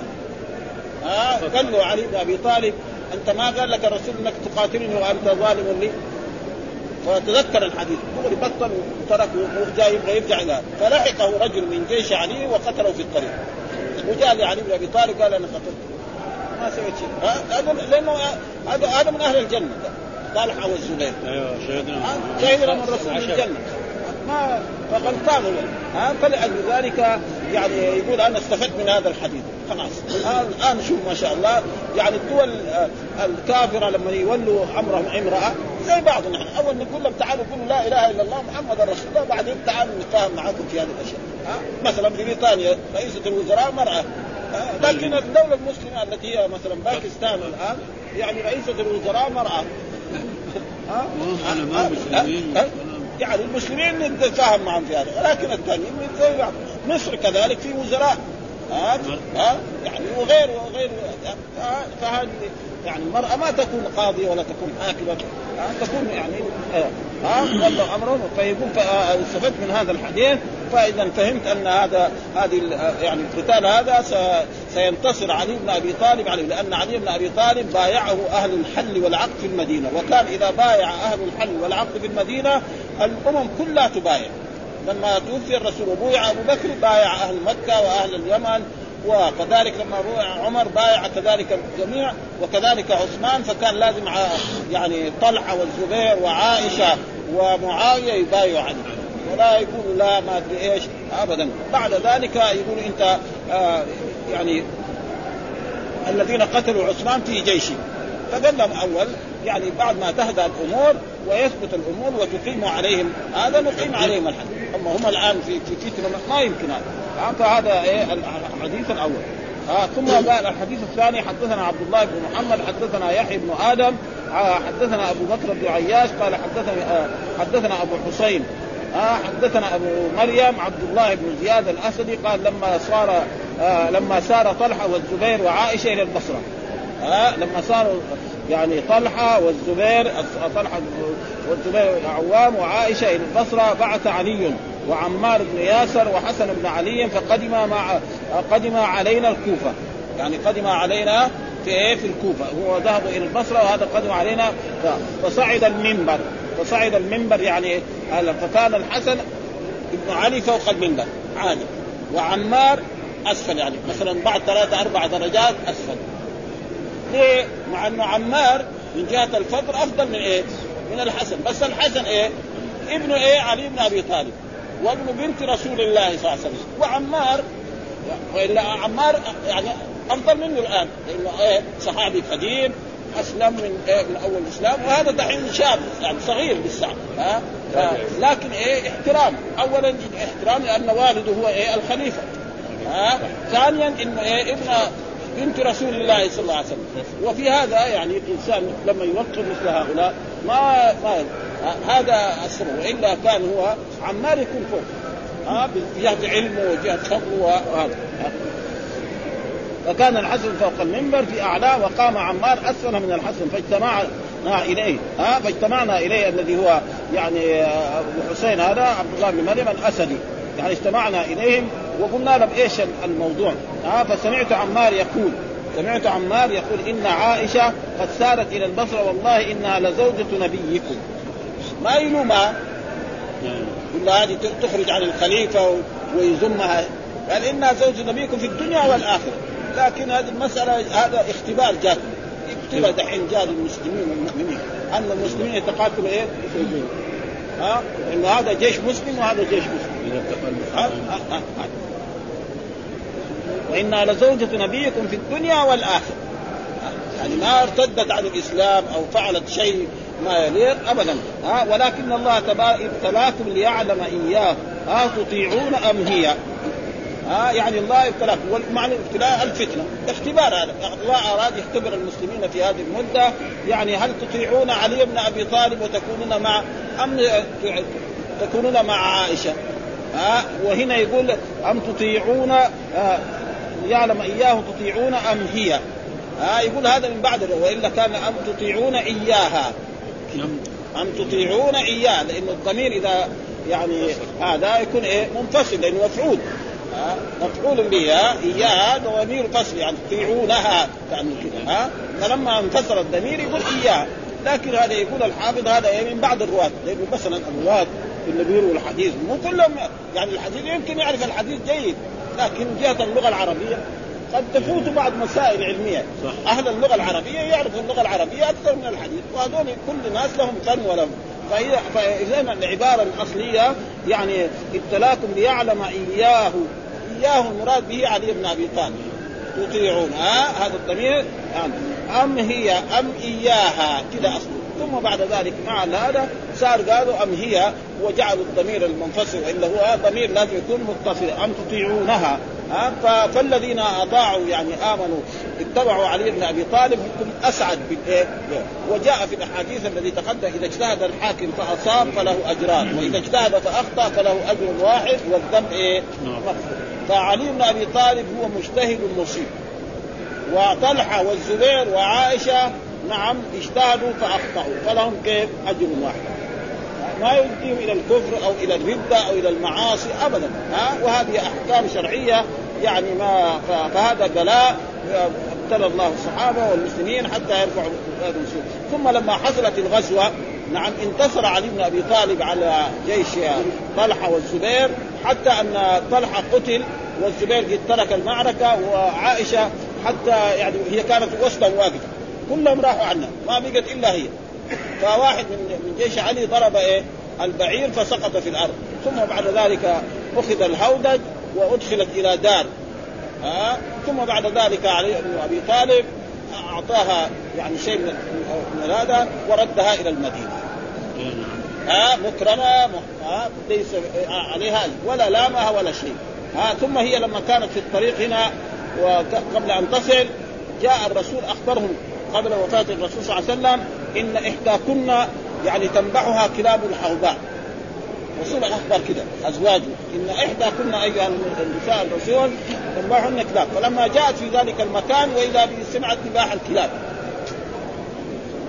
آه قال له علي بن أبي طالب أنت ما قال لك الرسول أنك تقاتلني وأنت ظالم لي؟ فتذكر الحديث. دغري بطل وتركه وجاي يبغى يرجع إلى فلحقه رجل من جيش علي وقتله في الطريق. وجاء لعلي بن أبي طالب قال أنا قتلت. ما سويت شيء. هذا لأنه هذا هذا من أهل الجنة. طلحه والزبير أيوه شهدنا. شهدنا من رسول الجنة. ما هو ها؟ فلأجل ذلك يعني يقول أنا استفدت من هذا الحديث. خلاص. الان شوف ما شاء الله يعني الدول الكافرة لما يولوا أمرهم امرأة زي بعض نحن أول نقول لهم تعالوا قولوا لا إله إلا الله محمد رسول الله بعدين تعالوا نتفاهم معكم في هذه الأشياء. مثلا بريطانيا رئيسة الوزراء مرأة. لكن الدولة المسلمة التي هي مثلا باكستان الآن يعني رئيسة الوزراء مرأة. ها؟ يعني المسلمين نتفاهم معهم في هذا ولكن الثانيين زي بعض. مصر كذلك في وزراء. ها ها يعني وغير وغير فهذه يعني المرأة ما تكون قاضية ولا تكون حاكمة تكون يعني ها والله أمره فيقول استفدت من هذا الحديث فإذا فهمت أن هذا هذه يعني القتال هذا سينتصر علي بن أبي طالب عليه لأن علي بن أبي طالب بايعه أهل الحل والعقد في المدينة. وكان إذا بايع أهل الحل والعقد في المدينة الأمم كلها تبايع. لما توفي الرسول وبويع أبو بكر بايع أهل مكة وأهل اليمن وكذلك لما بويع عمر بايع كذلك الجميع وكذلك عثمان فكان لازم يعني طلحة والزبير وعائشة ومعاوية يبايعوا عليه ولا يقول لا ما أدري إيش ابدا. بعد ذلك يقول أنت آه يعني الذين قتلوا عثمان في جيشه فقال لهم أول يعني بعد ما تهدى الأمور ويثبت الأمور وتقيم عليهم هذا نقيم عليهم الحد أما هم الآن في في فتنة ما يمكن هذا. فهذا إيه؟ الحديث الأول. آه ثم قال الحديث الثاني حدثنا عبد الله بن محمد حدثنا يحيى بن آدم آه حدثنا أبو بكر بن عياش قال حدثنا آه حدثنا أبو حسين آه حدثنا أبو مريم عبد الله بن زياد الأسدي قال لما صار آه لما سار طلحة والزبير وعائشة إلى البصرة. آه لما صاروا يعني طلحة والزبير طلحة والزبير العوام وعائشة إلى البصرة بعث علي وعمار بن ياسر وحسن بن علي فقدم مع قدم علينا الكوفة. يعني قدم علينا في إيه؟ في الكوفة. هو ذهب إلى البصرة وهذا قدم علينا. فصعد المنبر. فصعد المنبر يعني فكان الحسن ابن علي فوق المنبر. عالي وعمار أسفل يعني. مثلا بعد ثلاثة أربع درجات أسفل. ليه؟ مع إنه عمار من جهة الفضل أفضل من إيه؟ من الحسن. بس الحسن إيه؟ ابنه إيه؟ علي بن أبي طالب. وابن بنت رسول الله صلى الله عليه وسلم. وعمار وإلا عمار يعني أفضل منه الآن. لأنه إيه؟ صحابي قديم أسلم من إيه؟ من أول الاسلام وهذا دحين شاب يعني صغير لسه ها؟ لكن إيه؟ احترام. اولا احترام لأن والده هو إيه؟ الخليفة. ها؟ ثانيا إنه إيه؟ ابن بنت رسول الله صلى الله عليه وسلم. وفي هذا يعني الإنسان لما يوقر مثل هؤلاء ما ما هذا السر وإلا كان هو عمال يكون فوق. ها بجهة علمه وجهة فضله وهذا. فكان الحسن فوق المنبر في اعلاه وقام عمار أسفل من الحسن فاجتمعنا إليه. ها فاجتمعنا إليه الذي هو يعني أبو حسين هذا عبد الله بن مريم الأسدي. يعني اجتمعنا إليهم وقلنا لهم إيش الموضوع. ها فسمعت عمار يقول سمعت عمار يقول إن عائشة قد سارت إلى البصرة والله إنها لزوجة نبيكم. ما يلومها؟ يقول هذه تخرج عن الخليفة ويذمها قال إنها زوج نبيكم في الدنيا والآخرة. لكن هذه المسألة هذا اختبار جات ابتلى دحين جاء للمسلمين والمؤمنين. أن المسلمين يتقاتلوا إيه؟ ها إنه هذا جيش مسلم وهذا جيش مسلم. ها؟ وإنا لزوجة نبيكم في الدنيا والآخرة. يعني ما ارتدت عن الإسلام أو فعلت شيء ما يليق أبدا. ها ولكن الله ابتلاكم ليعلم إياه. ها تطيعون أم هي؟ ها يعني الله ابتلاكم. ومعنى الابتلاء الفتنة. اختبار هذا. الله أراد يختبر المسلمين في هذه المدة. يعني هل تطيعون علي بن أبي طالب وتكونون مع أم تكونون مع عائشة؟ ها وهنا يقول أم تطيعون يعلم إياه تطيعون أم هي؟ ها يقول هذا من بعد وإلا كان أم تطيعون إياها. أم تطيعون إياه لأنه الضمير إذا يعني هذا يكون إيه؟ منفصل لأنه مفعول. مفعول به اياها ضمير فصل يعني تطيعونها يعني كذا ها. فلما انفصل الضمير يقول اياها لكن هذا يقول الحافظ هذا إيه؟ من بعد الرواة لأنه مثلا الرواة اللي بيروا الحديث. مو كلهم يعني الحديث يمكن يعرف الحديث جيد لكن جهة اللغة العربية قد تفوت بعض مسائل علمية. صح. أهل اللغة العربية يعرفوا اللغة العربية أكثر من الحديث وهذول كل الناس لهم فن ولهم. فهي فاذا العبارة الأصلية يعني ابتلاكم ليعلم إياه. إياه المراد به علي بن أبي طالب. تطيعون ها؟ هذا الضمير. يعني أم هي أم إياها؟ كذا اصله ثم بعد ذلك مع هذا صار قالوا أم هي وجعلوا الضمير المنفصل والا هو ضمير لازم يكون متصل أم تطيعونها؟ ها؟ فالذين أطاعوا يعني آمنوا اتبعوا علي بن أبي طالب يكون أسعد بالإيه؟ وجاء في الأحاديث الذي تقدم إذا اجتهد الحاكم فأصاب فله أجران وإذا اجتهد فأخطأ فله أجر واحد والذنب إيه؟ مغفور. فعلي بن أبي طالب هو مجتهد مصيب. وطلحة والزبير وعائشة نعم اجتهدوا فأخطأوا. فلهم كيف؟ أجر واحد. ما يؤديهم إلى الكفر أو إلى الرده أو إلى المعاصي ابدا. ها؟ وهذه أحكام شرعية يعني ما فهذا بلاء ابتلى الله الصحابة والمسلمين حتى يرفعوا هذا ثم لما حصلت الغزوة نعم انتصر علي بن أبي طالب على جيش طلحة والزبير حتى أن طلحة قتل والزبير قد ترك المعركة وعائشة حتى يعني هي كانت وسطا واقفة. كلهم راحوا عنها ما بقت إلا هي. فواحد من جيش علي ضرب إيه؟ البعير فسقط في الأرض. ثم بعد ذلك أخذ الهودج وأدخلت إلى دار. ها؟ ثم بعد ذلك علي بن أبي طالب أعطاها يعني شيء من هذا وردها إلى المدينة. ها؟ مكرمة ها؟ ليس عليها ولا لامها ولا شيء. ها؟ ثم هي لما كانت في الطريق هنا وقبل أن تصل جاء الرسول أخبرهم. قبل وفاة الرسول صلى الله عليه وسلم إن إحداكن يعني تنبحها كلاب الحوباء. رسول أخبر كده أزواجه. إن إحداكن أيها النساء الرسول تنبحهن كلاب. فلما جاءت في ذلك المكان وإذا سمعت نباح الكلاب.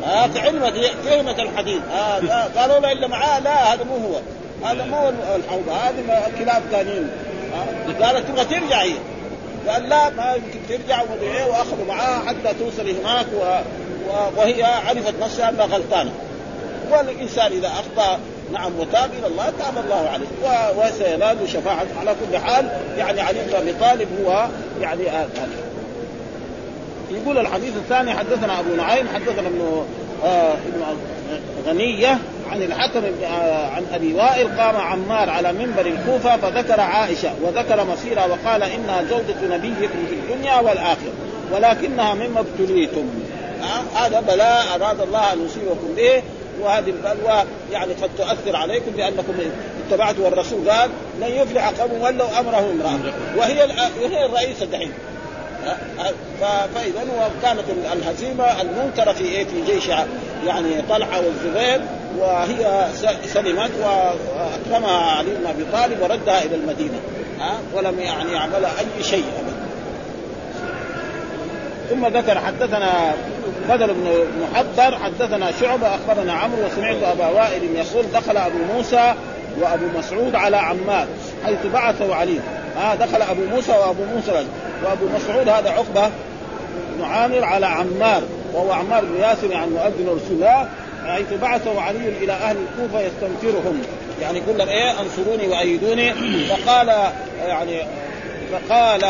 آه علمت فهمت الحديث. آه (laughs) قالوا له إلا معاه لا هذا مو هو. هذا مو الحوبه هذه كلاب ثانيين. آه قالت تبغى ترجع هي. قال لا ما يمكن ترجع وأخذوا معاها حتى توصل هناك و... وهي عرفت نفسها أنها غلطانة. والإنسان إذا أخطأ نعم وتاب إلى الله تاب الله عليه. وسينال شفاعة على كل حال. يعني علي بن أبي طالب هو يعني آه. يقول الحديث الثاني حدثنا أبو نعيم حدثنا ابن آه ابن غنية. عن الحكم آه عن أبي وائل قام عمار على منبر الكوفة فذكر عائشة وذكر مصيرها وقال إنها زوجة نبيكم في الدنيا والآخرة ولكنها مما ابتليتم. هذا بلاء أراد الله أن يصيبكم به وهذه البلوى يعني قد تؤثر عليكم لأنكم اتبعتوا والرسول قال لن يفلح قوم ولوا امره امرأة. وهي وهي الرئيسة دحين. فاذا وكانت الهزيمة المنكرة في في جيش يعني طلحة والزبير وهي سلمت وأكرمها علي بن أبي طالب وردها إلى المدينة ها؟ ولم يعني يعمل أي شيء ابدا. ثم ذكر حدثنا بدر بن محضر حدثنا شعبة أخبرنا عمرو وسمعت أبا وائل يقول دخل أبو موسى وأبو مسعود على عمار حيث بعثه علي آه دخل أبو موسى وأبو موسى وابو مسعود هذا عقبة بن عامر على عمار وهو عمار بن ياسر يعني مؤذن رسول الله حيث بعثه علي إلى أهل الكوفة يستنفرهم يعني يقول لهم إيه؟ أنصروني وأيدوني. فقال يعني فقال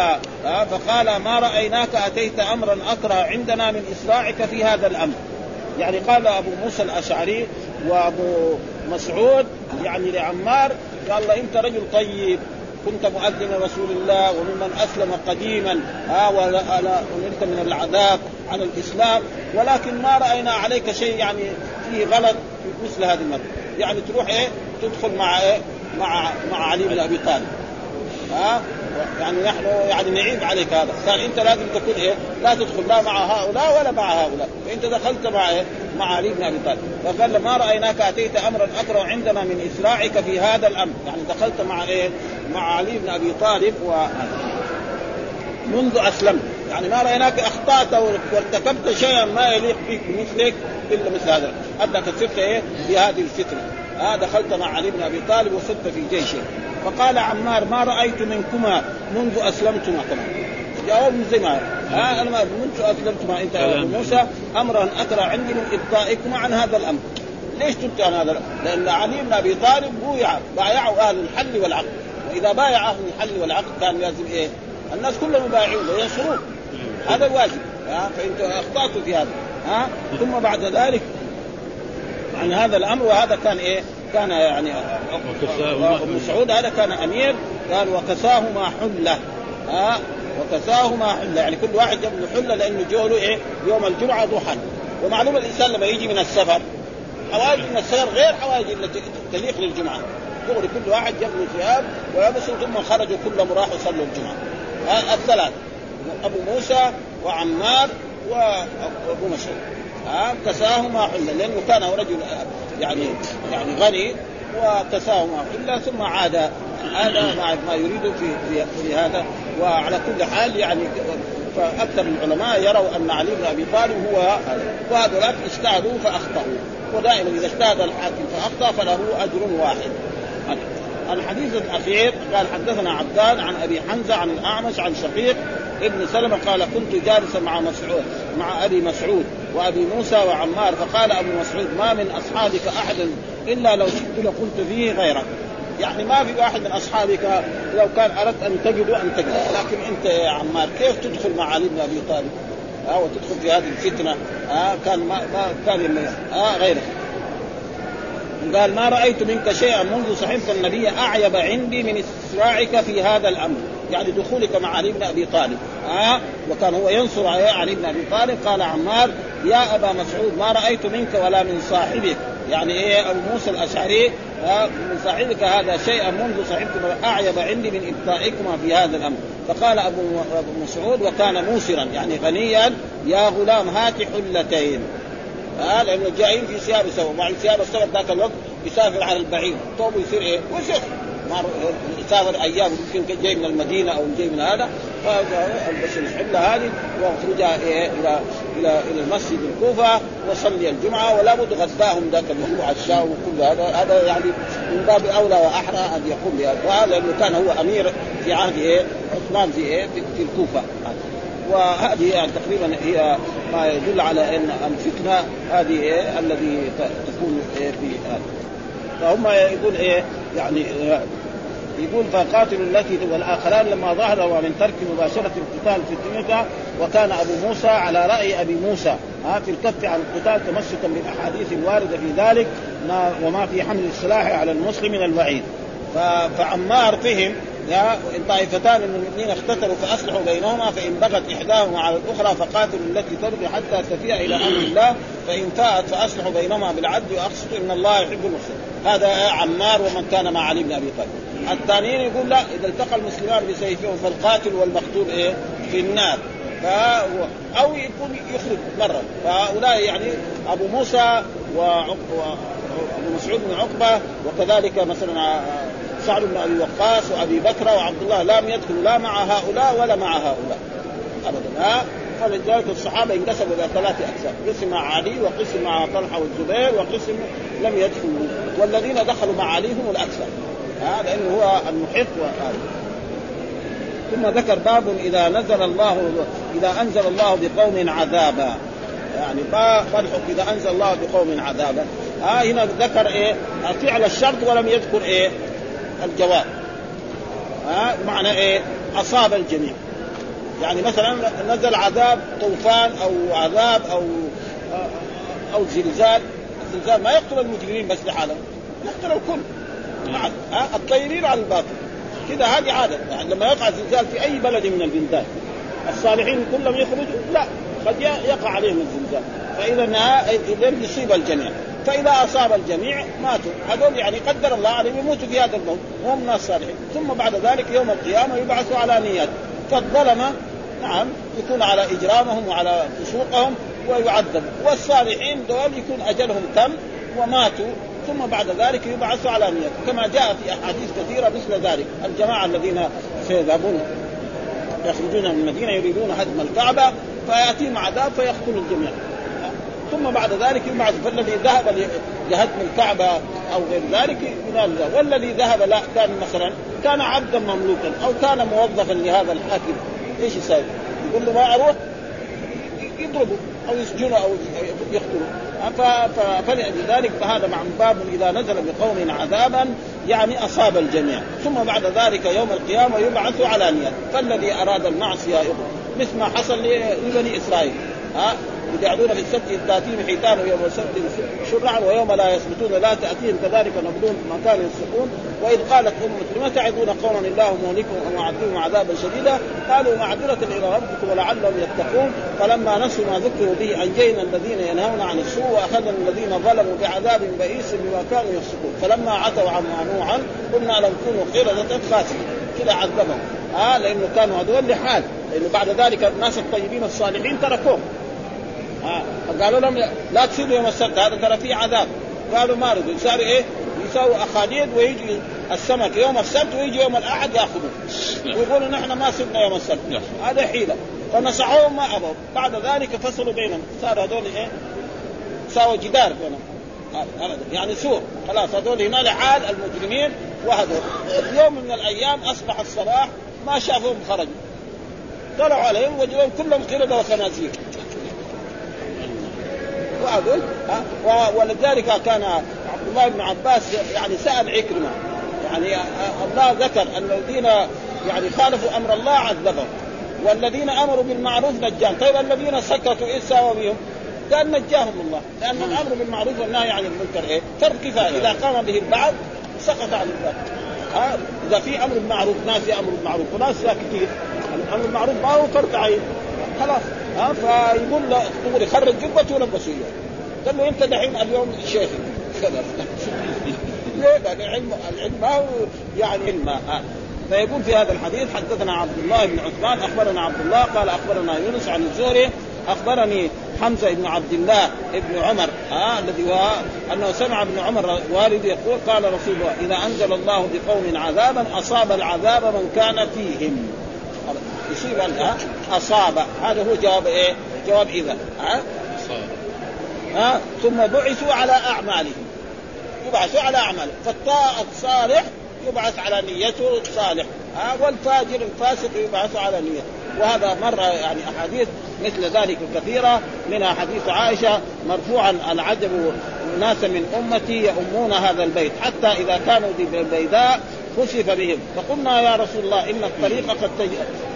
آه فقال ما رأيناك أتيت أمرا أكره عندنا من اسراعك في هذا الأمر. يعني قال أبو موسى الأشعري وأبو مسعود يعني لعمار قال له أنت رجل طيب. كنت مؤذن رسول الله وممن أسلم قديما. ها ونلت من العذاب على الإسلام. ولكن ما رأينا عليك شيء يعني فيه غلط في مثل هذه المرة. يعني تروح إيه؟ تدخل مع إيه؟ مع مع علي بن أبي طالب. ها يعني نحن يعني نعيب عليك هذا. قال أنت لازم تكون إيه؟ لا تدخل لا مع هؤلاء ولا مع هؤلاء. فأنت دخلت مع إيه؟ مع علي بن أبي طالب. فقال ما رأيناك أتيت امرا اكره عندنا من إسراعك في هذا الأمر. يعني دخلت مع إيه؟ مع علي بن أبي طالب و منذ أسلمت. يعني ما رأيناك أخطأت وارتكبت شيئا ما يليق بك مثلك إلا مثل هذا. انك صرت إيه؟ في هذه الفتنة. ها دخلت مع علي بن أبي طالب وصرت في جيشه. فقال عمار ما رأيت منكما منذ أسلمتما كمان جواب زي ما ها أنا ما منذ أسلمتما أنت يا موسى امرا اكره عندي من ابطائكما عن هذا الأمر. ليش تبت عن هذا لأن علي بن أبي طالب بويع بايعوا أهل الحل والعقد واذا بايع أهل الحل والعقد كان لازم إيه؟ الناس كلهم يبايعون وينصرون. هذا الواجب. ها؟ فانتم أخطأتوا في هذا. ها؟ ثم بعد ذلك عن هذا الأمر وهذا كان إيه؟ كان يعني ابن مسعود هذا كان أمير قال وكساهما حلة. ها؟ وكساهما حلة. يعني كل واحد جاب له حلة لأنه جو له إيه؟ يوم الجمعة ضحى. ومعلوم الإنسان لما يجي من السفر حوائج من السير غير حوائج التي تليق للجمعة. دغري كل واحد جاب له ثياب ولبسوا ثم خرجوا كلهم راحوا صلوا الجمعة. الثلاث. أبو موسى وعمار وأبو مسعود. كساهما حلا لأنه كان رجل يعني يعني غني وكساهما حلا ثم عاد هذا ما يريد في, في, في هذا. وعلى كل حال يعني فأكثر العلماء يروا أن علي بن أبي طالب هو وهذولاك اجتهدوا فأخطأوا. ودائما إذا اجتهد الحاكم فأخطأ فله أجر واحد. الحديث الأخير قال حدثنا عبدان عن أبي حمزة عن الأعمش عن شقيق ابن سلمة قال كنت جالسا مع مسعود مع أبي مسعود وأبي موسى وعمار فقال أبو مسعود ما من أصحابك أحد إلا لو شئت لقلت فيه غيرك. يعني ما في واحد من أصحابك لو كان أردت أن تجده ان تجده لكن أنت يا عمار كيف تدخل مع علي بن أبي طالب؟ ها وتدخل في هذه الفتنة؟ ها كان ما, ما كان غيرك. قال ما رأيت منك شيئا منذ صحبت النبي أعيب عندي من إسراعك في هذا الأمر. يعني دخولك مع علي بن أبي طالب. آه وكان هو ينصر علي بن أبي طالب. قال عمار يا أبا مسعود ما رأيت منك ولا من صاحبك. يعني إيه أبو موسى الأشعري آه من صاحبك هذا شيئا منذ صحبتم أعيب عندي من ابطائكما في هذا الأمر. فقال أبو مسعود وكان موسرا يعني غنيا يا غلام هات حلتين. آه لأنه جايين في ثياب سوا. مع الثياب السوا ذاك الوقت يسافر على البعير. طوبه يصير إيه؟ وسخ يسافر أيام يمكن جاي من المدينة أو جاي من هذا. البس الحله هذه واخرج إيه؟ إلى إلى إلى المسجد الكوفة وصلي الجمعة ولا بد غداهم ذاك الأسبوع الشاو وكل هذا. هذا يعني من باب أولى وأحرى أن يقوم بهذا. لأنه كان هو أمير في عهد إيه؟ عثمان في إيه؟ في الكوفة. وهذه يعني تقريبا هي ما يدل على إن الفتنة هذه إيه الذي تكون إيه في هذا. فهم يقول إيه يعني يقول فقاتلوا التي والآخران لما ظهر من ترك مباشرة القتال في الدنيا وكان أبو موسى على رأي أبي موسى. ها في الكف عن القتال تمسكا بالأحاديث الواردة في ذلك ما وما في حمل السلاح على المسلم من الوعيد فعمار فهم ان طائفتان من المؤمنين اختتلوا فأصلحوا بينهما فإن بغت إحداهما على الأخرى فقاتلوا التي تبغي حتى تفيء إلى أمر الله فإن فاءت فأصلحوا بينهما بالعدل وأقسطوا إن الله يحب المحسنين هذا عمار ومن كان مع علي بن أبي طالب الثانيين يقول لا إذا التقى المسلمان بسيفهم فالقاتل والمقتول إيه في النار. أو يكون يخرج مرة فهؤلاء يعني أبو موسى. وابو مسعود بن عقبة وكذلك مثلا سعد بن أبي وقاص وأبي بكر وعبد الله لم يدخلوا لا مع هؤلاء ولا مع هؤلاء. ابدا ها؟ فلذلك الصحابة انقسموا إلى ثلاث أقسام قسم مع علي وقسم مع طلحة والزبير وقسم لم يدخلوا والذين دخلوا مع علي هم الأكثر هذا لأنه هو المحق وهذا ثم ذكر باب إذا نزل الله إذا أنزل الله بقوم عذابا يعني الحكم إذا أنزل الله بقوم عذابا. ها آه هنا ذكر إيه؟ فعل الشرط ولم يذكر إيه؟ الجواب. ها؟ معنى إيه؟ أصاب الجميع. يعني مثلا نزل عذاب طوفان أو عذاب أو أو زلزال. الزلزال ما يقتل المجرمين بس لحالهم يقتل الكل. ها؟ الطيبين على الباطل. كذا هذه عادة. يعني لما يقع زلزال في أي بلد من البلدان الصالحين كلهم يخرجوا لا قد يقع عليهم الزلزال. فإذا يصيب الجميع. فإذا أصاب الجميع ماتوا. هذول يعني قدر الله عليهم يموتوا في هذا الموت وهم ناس صالحين ثم بعد ذلك يوم القيامة يبعثوا على نيات. فالظلمه نعم يكون على إجرامهم وعلى فسوقهم ويعذب. والصالحين دول يكون أجلهم تم وماتوا. ثم بعد ذلك يبعثوا على نية كما جاء في أحاديث كثيرة مثل ذلك. الجماعة الذين سيذهبون يخرجون من المدينة يريدون هدم الكعبة فيأتيهم عذاب فيقتل الجميع. ثم بعد ذلك يبعث فالذي ذهب لهدم الكعبة أو غير ذلك ينال والذي ذهب لا كان مثلا كان عبدا مملوكا أو كان موظفا لهذا الحاكم. إيش يسوي؟ يقول له ما أروح يضربه أو يسجنوا أو يقتلوا فلذلك فهذا مع باب إذا نزل بقوم عذابا يعني أصاب الجميع. ثم بعد ذلك يوم القيامة يبعث على نية. فالذي أراد المعصية مثل ما حصل لبني إسرائيل. ها؟ يقعدون في السبت تاتيهم حيتان ويوم السبت شرعا ويوم لا يثبتون لا تأتيهم كذلك نبلون ما كانوا يسرقون وإذ قالت امه لم تعظون قوما الله مهلكهم أو معذبهم عذابا شديدا؟ قالوا معذرة إلى ربكم ولعلهم يتقون. فلما نسوا ما ذكروا به أنجينا الذين ينهون عن السوء وأخذنا الذين ظلموا بعذاب بئيس بما كانوا يفسقون. فلما عتوا عما عنه قلنا لهم كونوا قردة خاسرين. كذا عذبهم. آه لأنه كانوا هذول لحال. لأنه بعد ذلك الناس الطيبين الصالحين تركوهم. آه فقالوا لهم لا تصيروا يوم السبت هذا ترى فيه عذاب. قالوا ما رضوا صاروا إيه؟ يساووا اخاديد ويجي السمك يوم السبت ويجي يوم الأحد يأخذوه. ويقولوا نحن ما صرنا يوم السبت. هذا حيلة. فنصحوهم ما أبوا. بعد ذلك فصلوا بينهم. صار هذول إيه؟ ساووا جدار بينهم. يعني سور خلاص هذول هنا لحال المجرمين وهذول. يوم من الأيام أصبح الصباح ما شافوهم خرجوا. طلعوا عليهم وجدوهم كلهم قردة وخنازير وهذول ولذلك كان عبد الله بن عباس يعني سأل عكرمة يعني الله ذكر أن الذين يعني خالفوا أمر الله عذبهم والذين أمروا بالمعروف نجاهم. طيب الذين سكتوا إيش ساوى بهم؟ قال نجاهم الله لأن الأمر بالمعروف والنهي عن المنكر إيه؟ فرض كفاية. إذا قام به البعض سقط عن البعض ها؟ إذا في أمر بالمعروف ناس يأمروا بالمعروف وناس كثير الأمر بالمعروف ما هو فرض عين خلاص. ها فيقول له دغري خرج جبته ولبسه اياه قال له أنت دحين اليوم شيخ كذا (laughs) ليه؟ العلم العلم ما هو يعني علم فيقول في هذا الحديث حدثنا عبد الله بن عثمان أخبرنا عبد الله قال أخبرنا يونس عن الزهري أخبرني حمزة بن عبد الله بن عمر آه الذي هو أنه سمع ابن عمر والد يقول قال رسول الله إذا أنزل الله بقوم عذابا أصاب العذاب من كان فيهم. يصيب آه أصاب. هذا هو جواب إيه؟ جواب إذا. ها؟ آه ثم بعثوا على أعمالهم. يبعثوا على اعمالهم فالطاعة الصالح يبعث على نيته صالح. آه والفاجر الفاسق يبعث على نيته. وهذا مر يعني أحاديث مثل ذلك كثيرة. منها حديث عائشة مرفوعا العجب ناس من أمتي يؤمون هذا البيت. حتى إذا كانوا بالبيداء خسف بهم. فقلنا يا رسول الله إن الطريق قد تج...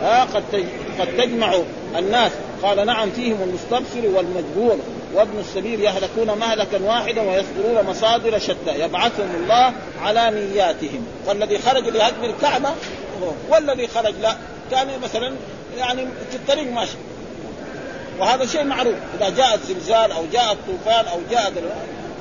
آه قد تج... قد تجمع الناس. قال نعم فيهم المستبصر والمجبور. وابن السبيل يهلكون مهلكا واحدا ويصدرون مصادر شتى. يبعثهم الله على نياتهم. فالذي خرج لهدم الكعبة والذي خرج لا. كان مثلا يعني في الطريق ماشي. وهذا شيء معروف. إذا جاء الزلزال أو جاء الطوفان أو جاء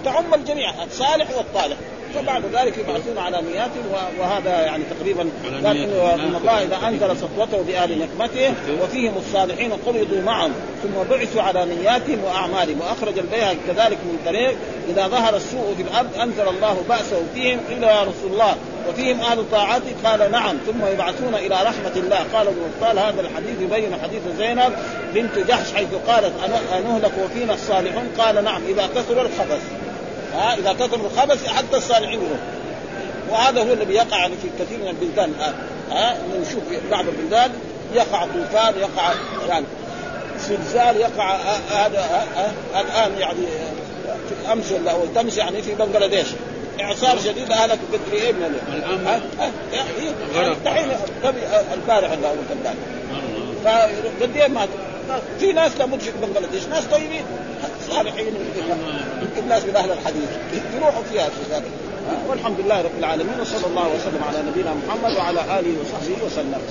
تعم الجميع الصالح والطالح. فبعد ذلك يبعثون على نياتهم وهذا يعني تقريبا قال ان الله إذا أنزل سطوته باهل نقمته وفيهم الصالحين قبضوا معهم ثم بعثوا على نياتهم وأعمالهم. وأخرج البيهقي كذلك من طريق إذا ظهر السوء في الأرض أنزل الله بأسه فيهم قيل يا رسول الله وفيهم أهل طاعته. قال نعم. ثم يبعثون إلى رحمة الله. قال ابن قال هذا الحديث يبين حديث زينب بنت جحش حيث قالت أنهلك وفينا الصالحون؟ قال نعم. إذا كثر الخبث ها إذا كثر الخبث حتى الصالحين يروح وهذا هو الذي يقع يعني في كثير من البلدان الان ها نشوف بعض البلدان يقع طوفان يقع يعني زلزال يقع هذا الآن يعني أمس ولا تمس يعني في بنغلاديش. إعصار شديد أهلك قد إيه من الآن دحين البارح ولا اول امبارح فقد إيه مات في ناس لابد في بنغلاديش ناس طيبين. صالحين الناس من أهل الحديث. يروحوا فيها في ذلك. والحمد لله رب العالمين وصلى الله وسلم على نبينا محمد وعلى آله وصحبه وسلم.